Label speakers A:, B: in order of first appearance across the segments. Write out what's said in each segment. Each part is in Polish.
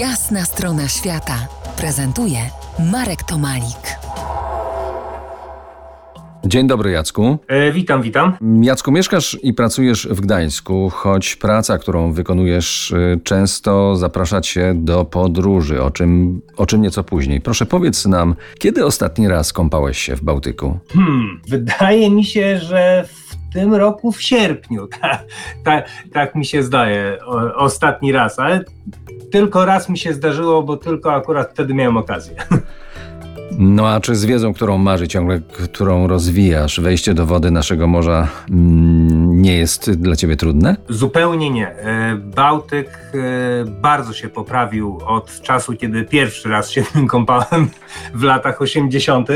A: Jasna strona świata prezentuje Marek Tomalik.
B: Dzień dobry, Jacku.
C: E, witam, witam.
B: Jacku, mieszkasz i pracujesz w Gdańsku, choć praca, którą wykonujesz, y, często zaprasza cię do podróży, o czym, o czym nieco później. Proszę powiedz nam, kiedy ostatni raz kąpałeś się w Bałtyku?
C: Hmm, wydaje mi się, że w tym roku w sierpniu. Tak, tak, tak mi się zdaje, o, ostatni raz, ale tylko raz mi się zdarzyło, bo tylko akurat wtedy miałem okazję.
B: No a czy z wiedzą, którą marzy ciągle, którą rozwijasz, wejście do wody naszego morza mm, nie jest dla ciebie trudne?
C: Zupełnie nie. E, Bałtyk e, bardzo się poprawił od czasu, kiedy pierwszy raz się nim kąpałem w latach 80.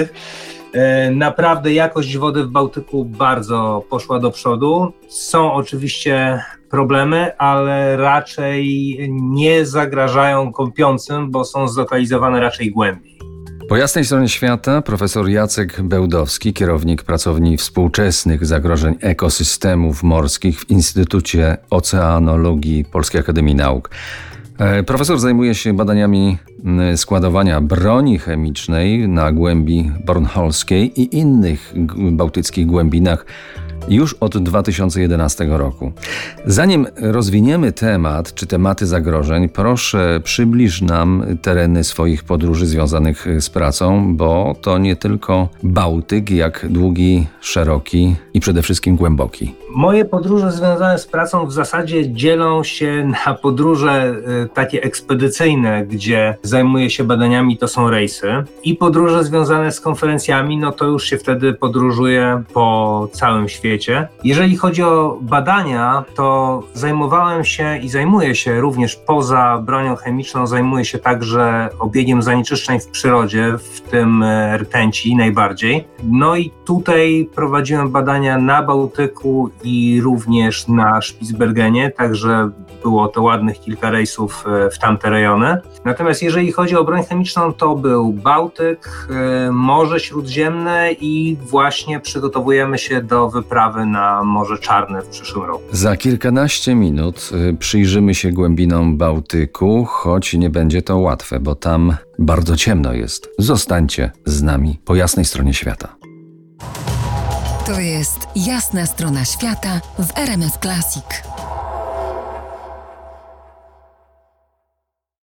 C: E, Naprawdę jakość wody w Bałtyku bardzo poszła do przodu. Są oczywiście problemy, ale raczej nie zagrażają kąpiącym, bo są zlokalizowane raczej głębiej.
B: Po jasnej stronie świata profesor Jacek Bełdowski, kierownik pracowni współczesnych zagrożeń ekosystemów morskich w Instytucie Oceanologii Polskiej Akademii Nauk. E, Profesor zajmuje się badaniami składowania broni chemicznej na głębi bornholskiej i innych bałtyckich głębinach już od 2011 roku. Zanim rozwiniemy temat czy tematy zagrożeń, proszę przybliż nam tereny swoich podróży związanych z pracą, bo to nie tylko Bałtyk, jak długi, szeroki i przede wszystkim głęboki.
C: Moje podróże związane z pracą w zasadzie dzielą się na podróże y, takie ekspedycyjne, gdzie zajmuję się badaniami, to są rejsy, i podróże związane z konferencjami, no to już się wtedy podróżuję po całym świecie. Jeżeli chodzi o badania, to zajmowałem się i zajmuję się również poza bronią chemiczną, zajmuję się także obiegiem zanieczyszczeń w przyrodzie, w tym e, rtęci najbardziej. No i tutaj prowadziłem badania na Bałtyku i również na Spitsbergenie, także było to ładnych kilka rejsów e, w tamte rejony. Natomiast jeżeli chodzi o broń chemiczną, to był Bałtyk, e, Morze Śródziemne i właśnie przygotowujemy się do wyprawy na Morze Czarne w przyszłym roku.
B: Za kilkanaście minut y, przyjrzymy się głębinom Bałtyku, choć nie będzie to łatwe, bo tam bardzo ciemno jest. Zostańcie z nami po jasnej stronie świata.
A: To jest Jasna strona świata w RMS Classic.